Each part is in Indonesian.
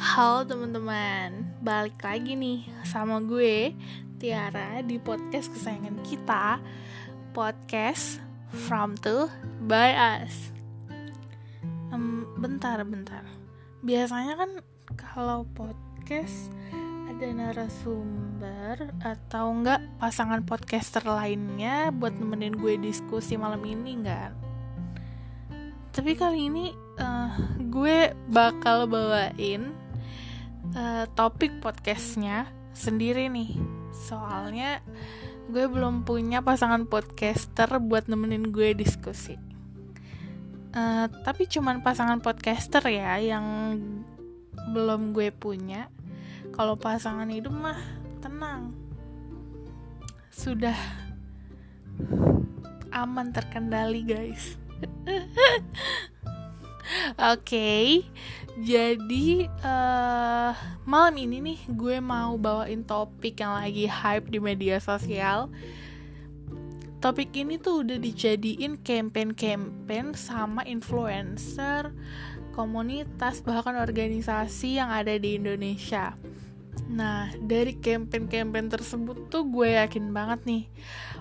Halo teman-teman, balik lagi nih sama gue Tiara di podcast kesayangan kita. Podcast From To By Us. Um, Bentar, bentar. Biasanya kan kalau podcast ada narasumber atau enggak pasangan podcaster lainnya buat nemenin gue diskusi malam ini enggak? Tapi kali ini uh, gue bakal bawain uh, topik podcastnya sendiri nih. Soalnya gue belum punya pasangan podcaster buat nemenin gue diskusi. Uh, tapi cuman pasangan podcaster ya yang belum gue punya. Kalau pasangan hidup mah tenang. Sudah aman terkendali guys okay, jadi uh, malam ini nih gue mau bawain topik yang lagi hype di media sosial. Topik ini tuh udah dijadiin campaign-campaign sama influencer, komunitas, bahkan organisasi yang ada di Indonesia. Nah, dari campaign-campaign tersebut tuh gue yakin banget nih,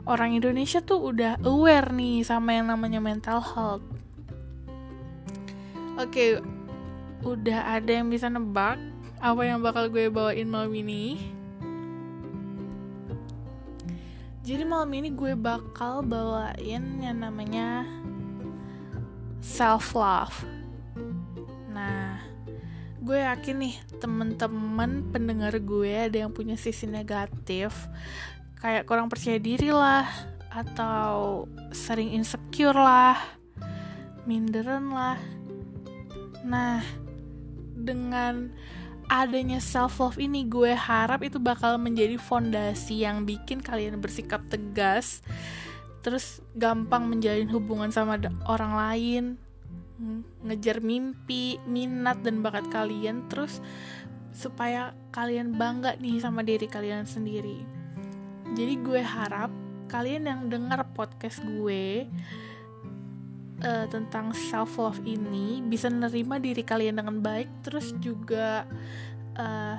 orang Indonesia tuh udah aware nih sama yang namanya mental health. Oke, udah ada yang bisa nebak apa yang bakal gue bawain malam ini? Jadi malam ini gue bakal bawain yang namanya self love. Nah, gue yakin nih temen-temen pendengar gue ada yang punya sisi negatif kayak kurang percaya diri lah atau sering insecure lah minderan lah nah dengan adanya self love ini gue harap itu bakal menjadi fondasi yang bikin kalian bersikap tegas terus gampang menjalin hubungan sama orang lain ngejar mimpi, minat dan bakat kalian terus supaya kalian bangga nih sama diri kalian sendiri. Jadi gue harap kalian yang dengar podcast gue uh, tentang self love ini bisa menerima diri kalian dengan baik terus juga uh,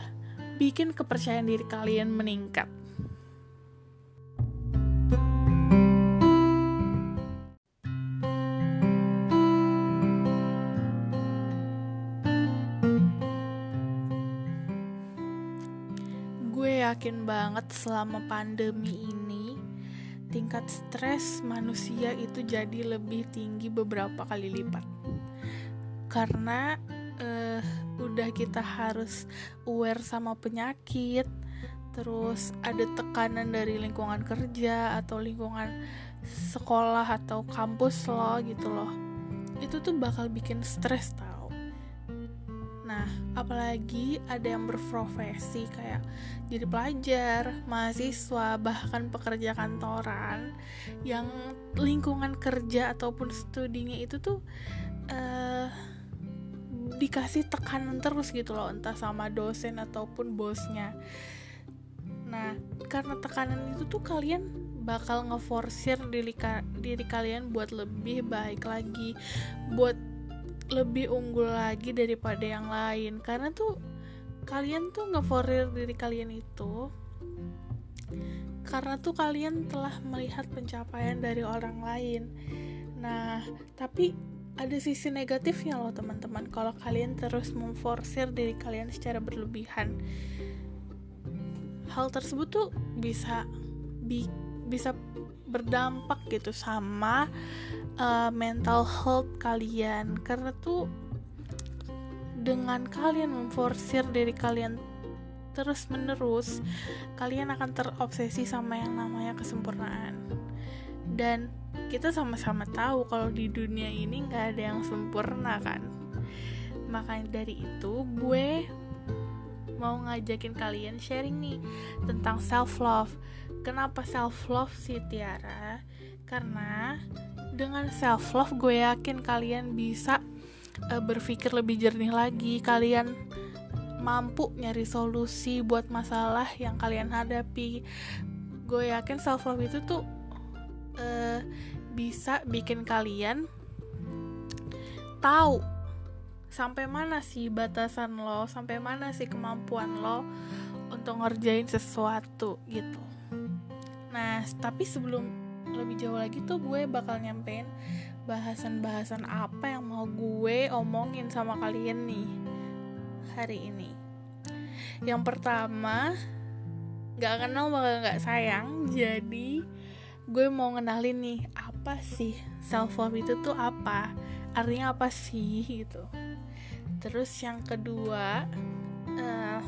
bikin kepercayaan diri kalian meningkat. yakin banget selama pandemi ini tingkat stres manusia itu jadi lebih tinggi beberapa kali lipat. Karena uh, udah kita harus aware sama penyakit terus ada tekanan dari lingkungan kerja atau lingkungan sekolah atau kampus lo gitu loh. Itu tuh bakal bikin stres tau Nah, apalagi ada yang berprofesi kayak jadi pelajar, mahasiswa, bahkan pekerja kantoran yang lingkungan kerja ataupun studinya itu tuh uh, dikasih tekanan terus gitu loh, entah sama dosen ataupun bosnya. Nah, karena tekanan itu tuh kalian bakal ngeforsir diri, diri kalian buat lebih baik lagi, buat lebih unggul lagi daripada yang lain. Karena tuh kalian tuh ngeforir diri kalian itu karena tuh kalian telah melihat pencapaian dari orang lain. Nah tapi ada sisi negatifnya loh teman-teman kalau kalian terus memforsir diri kalian secara berlebihan. Hal tersebut tuh bisa bi bisa berdampak gitu sama uh, mental health kalian. Karena tuh dengan kalian memforsir diri kalian terus menerus kalian akan terobsesi sama yang namanya kesempurnaan. Dan kita sama-sama tahu kalau di dunia ini nggak ada yang sempurna kan? Makanya dari itu gue mau ngajakin kalian sharing nih tentang self love kenapa self love sih Tiara? Karena dengan self love gue yakin kalian bisa uh, berpikir lebih jernih lagi. Kalian mampu nyari solusi buat masalah yang kalian hadapi. Gue yakin self love itu tuh uh, bisa bikin kalian tahu sampai mana sih batasan lo sampai mana sih kemampuan lo untuk ngerjain sesuatu gitu nah tapi sebelum lebih jauh lagi tuh gue bakal nyampein bahasan-bahasan apa yang mau gue omongin sama kalian nih hari ini. Yang pertama gak kenal bakal gak sayang jadi gue mau ngenalin nih apa sih self love itu tuh apa? Artinya apa sih gitu. Terus yang kedua uh,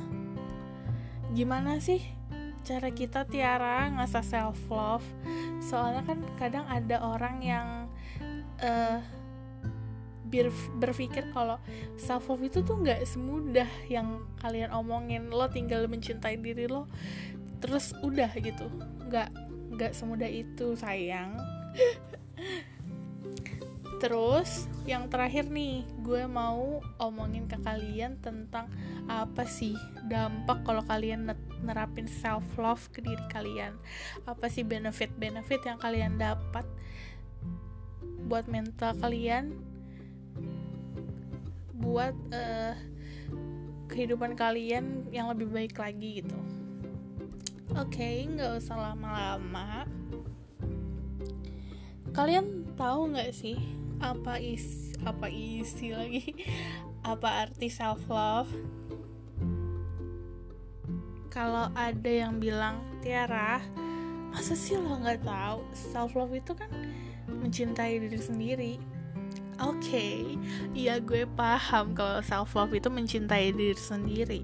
gimana sih cara kita Tiara ngasah self love soalnya kan kadang ada orang yang uh, berpikir kalau self love itu tuh nggak semudah yang kalian omongin. Lo tinggal mencintai diri lo terus udah gitu. Nggak nggak semudah itu sayang terus yang terakhir nih gue mau omongin ke kalian tentang apa sih dampak kalau kalian nerapin self love ke diri kalian. Apa sih benefit benefit yang kalian dapat buat mental kalian? Buat uh, kehidupan kalian yang lebih baik lagi gitu. Oke okay, nggak usah lama-lama. Kalian tahu nggak sih apa is apa isi lagi? Apa arti self love kalau ada yang bilang Tiara masa sih lo nggak tahu? Self love itu kan mencintai diri sendiri. Oke, okay, iya gue paham kalau self love itu mencintai diri sendiri,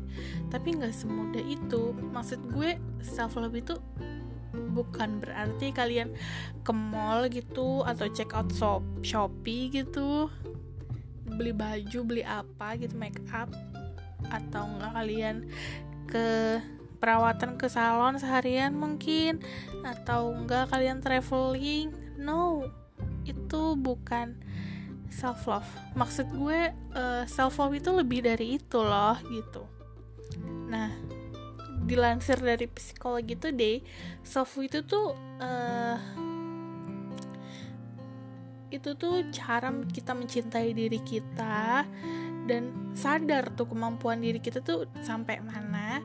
tapi nggak semudah itu. Maksud gue self love itu bukan berarti kalian ke mall gitu atau check out shop shopee gitu. Beli baju beli apa gitu make up. Atau enggak kalian ke perawatan ke salon seharian mungkin. Atau enggak kalian traveling. No itu bukan self love maksud gue uh, eh, self love itu lebih dari itu loh gitu. Nah dilansir dari psikologi deh self itu tuh uh, itu tuh cara kita mencintai diri kita dan sadar tuh kemampuan diri kita tuh sampai mana.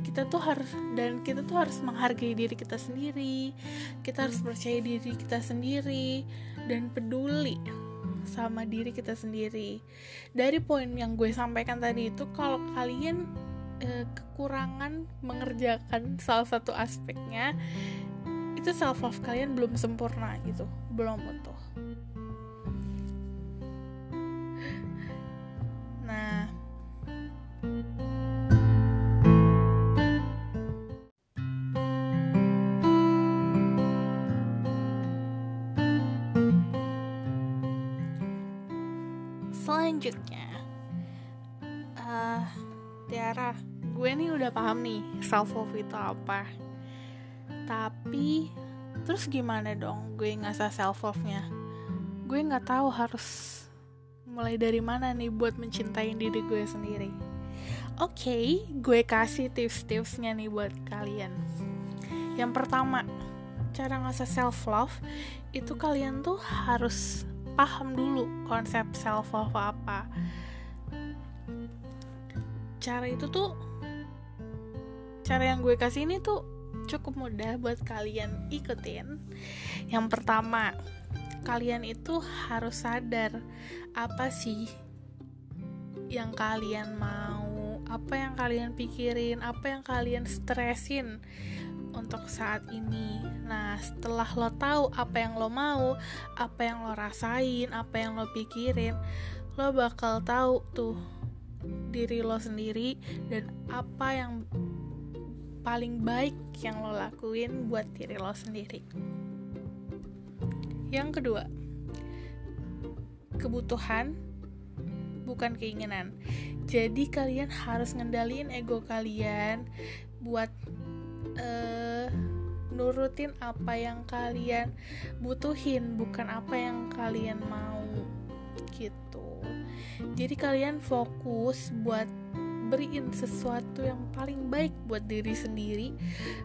Kita tuh harus dan kita tuh harus menghargai diri kita sendiri. Kita harus percaya diri kita sendiri dan peduli sama diri kita sendiri. Dari poin yang gue sampaikan tadi itu kalau kalian eh, kekurangan mengerjakan salah satu aspeknya itu self love kalian belum sempurna gitu belum utuh. Nah. Selanjutnya uh, Tiara gue nih udah paham nih self love itu apa. Tapi terus gimana dong gue ngasah self love nya gue nggak tahu harus mulai dari mana nih buat mencintai diri gue sendiri. Oke okay, gue kasih tips-tipsnya nih buat kalian. Yang pertama cara ngasah self love itu kalian tuh harus paham dulu konsep self love apa. Cara itu tuh cara yang gue kasih ini tuh cukup mudah buat kalian ikutin yang pertama kalian itu harus sadar apa sih yang kalian mau apa yang kalian pikirin apa yang kalian stresin untuk saat ini. Nah, setelah lo tahu apa yang lo mau, apa yang lo rasain, apa yang lo pikirin, lo bakal tahu tuh diri lo sendiri dan apa yang paling baik yang lo lakuin buat diri lo sendiri. Yang kedua, kebutuhan bukan keinginan. Jadi kalian harus ngendaliin ego kalian buat uh, nurutin apa yang kalian butuhin bukan apa yang kalian mau gitu jadi kalian fokus buat beriin sesuatu yang paling baik buat diri sendiri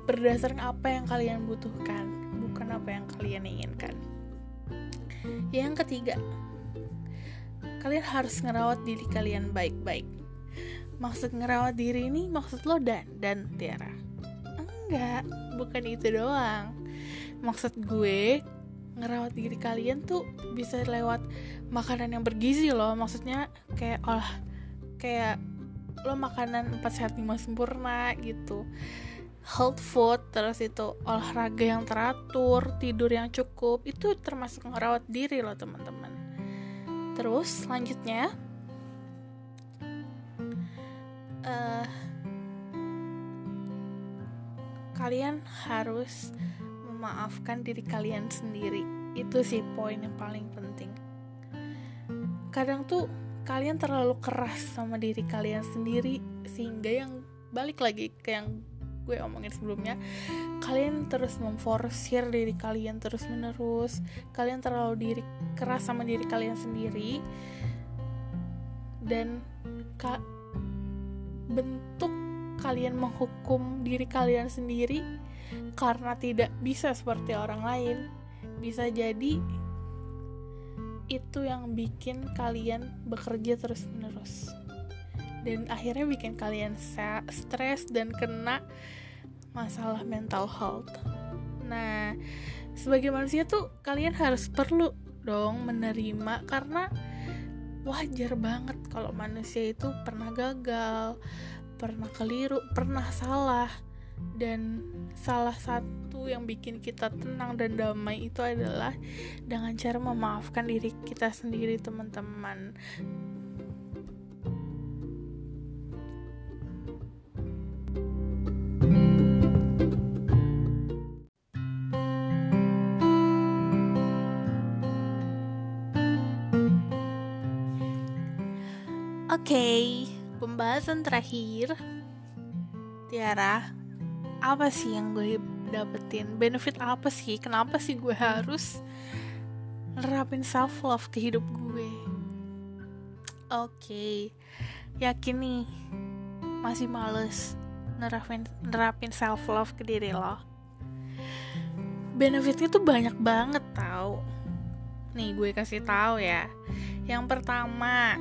berdasarkan apa yang kalian butuhkan bukan apa yang kalian inginkan. Yang ketiga kalian harus ngerawat diri kalian baik-baik. Maksud ngerawat diri ini maksud lo dan dan Tiara? Enggak bukan itu doang. Maksud gue ngerawat diri kalian tuh bisa lewat makanan yang bergizi loh. Maksudnya kayak olah kayak lo makanan empat sehat lima sempurna gitu. Health food terus itu olahraga yang teratur tidur yang cukup itu termasuk ngerawat diri loh teman-teman. Terus selanjutnya uh, kalian harus memaafkan diri kalian sendiri. Itu sih poin yang paling penting. Kadang tuh kalian terlalu keras sama diri kalian sendiri sehingga yang balik lagi ke yang gue omongin sebelumnya kalian terus memforsir diri kalian terus menerus kalian terlalu diri keras sama diri kalian sendiri dan ka bentuk kalian menghukum diri kalian sendiri karena tidak bisa seperti orang lain. Bisa jadi itu yang bikin kalian bekerja terus menerus dan akhirnya bikin kalian stres dan kena masalah mental health nah sebagai manusia tuh kalian harus perlu dong menerima karena wajar banget kalau manusia itu pernah gagal pernah keliru, pernah salah. Dan salah satu yang bikin kita tenang dan damai itu adalah dengan cara memaafkan diri kita sendiri, teman-teman. Oke, okay pembahasan terakhir Tiara apa sih yang gue dapetin benefit apa sih? Kenapa sih gue harus nerapin self love ke hidup gue? Oke okay. yakin nih masih males nerapin nerapin self love ke diri lo? Benefitnya tuh banyak banget tau. Nih gue kasih tahu ya. Yang pertama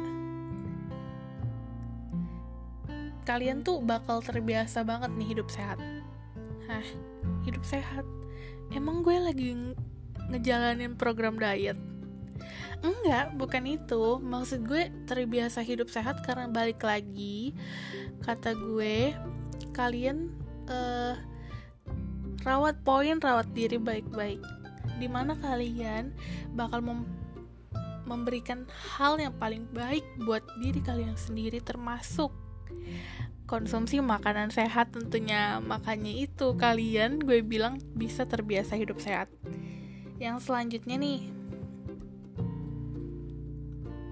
kalian tuh bakal terbiasa banget nih hidup sehat. Hah, hidup sehat? Emang gue lagi ngejalanin program diet? Enggak, bukan itu. Maksud gue terbiasa hidup sehat karena balik lagi kata gue kalian uh, rawat poin rawat diri baik-baik. Di mana kalian bakal mem memberikan hal yang paling baik buat diri kalian sendiri termasuk konsumsi makanan sehat tentunya. Makanya itu kalian gue bilang bisa terbiasa hidup sehat. Yang selanjutnya nih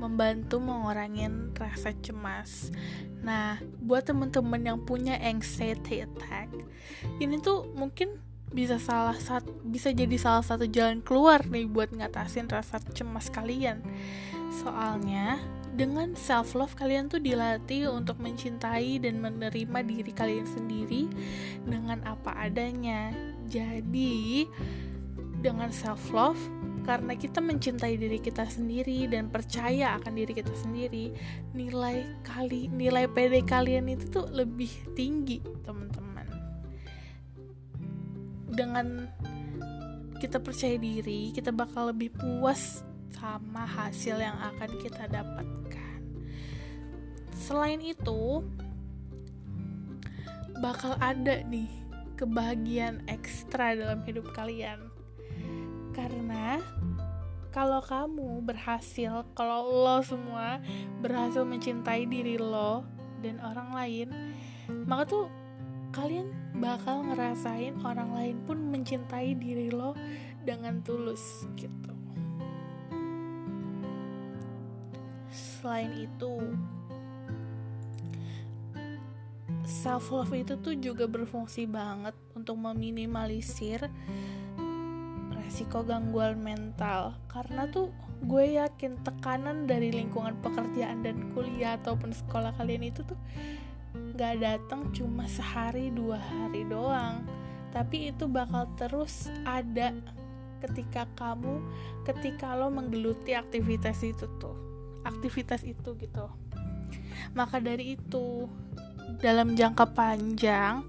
membantu mengurangin rasa cemas. Nah buat temen-temen yang punya anxiety attack ini tuh mungkin bisa salah satu bisa jadi salah satu jalan keluar nih buat ngatasin rasa cemas kalian. Soalnya dengan self love kalian tuh dilatih untuk mencintai dan menerima diri kalian sendiri dengan apa adanya. Jadi dengan self love karena kita mencintai diri kita sendiri dan percaya akan diri kita sendiri, nilai kali nilai PD kalian itu tuh lebih tinggi, teman-teman. Dengan kita percaya diri, kita bakal lebih puas sama hasil yang akan kita dapatkan. Selain itu, bakal ada nih kebahagiaan ekstra dalam hidup kalian. Karena kalau kamu berhasil, kalau lo semua berhasil mencintai diri lo dan orang lain, maka tuh kalian bakal ngerasain orang lain pun mencintai diri lo dengan tulus gitu. Selain itu self love itu tuh juga berfungsi banget untuk meminimalisir resiko gangguan mental. Karena tuh gue yakin tekanan dari lingkungan pekerjaan dan kuliah ataupun sekolah kalian itu tuh gak datang cuma sehari dua hari doang. Tapi itu bakal terus ada ketika kamu ketika lo menggeluti aktivitas itu tuh aktivitas itu gitu. Maka dari itu dalam jangka panjang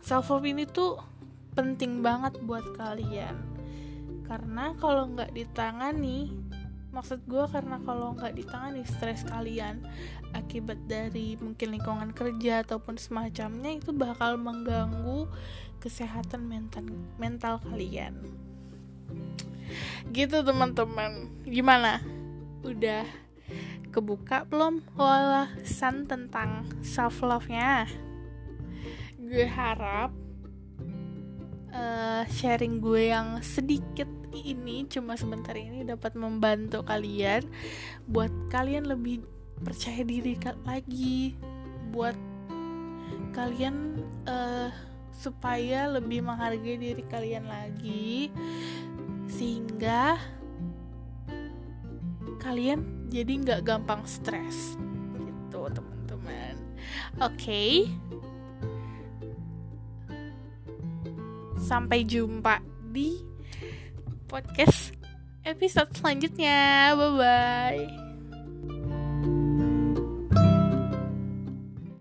self love ini tuh penting banget buat kalian. Karena kalau nggak ditangani maksud gue karena kalau nggak ditangani stres kalian akibat dari mungkin lingkungan kerja ataupun semacamnya itu bakal mengganggu kesehatan mental mental kalian. Gitu teman-teman. Gimana udah kebuka belum wawasan tentang self love nya gue harap uh, sharing gue yang sedikit ini cuma sebentar ini dapat membantu kalian buat kalian lebih percaya diri lagi buat kalian uh, supaya lebih menghargai diri kalian lagi sehingga kalian jadi nggak gampang stres. Gitu teman-teman. Oke. Okay. sampai jumpa di podcast episode selanjutnya. Bye bye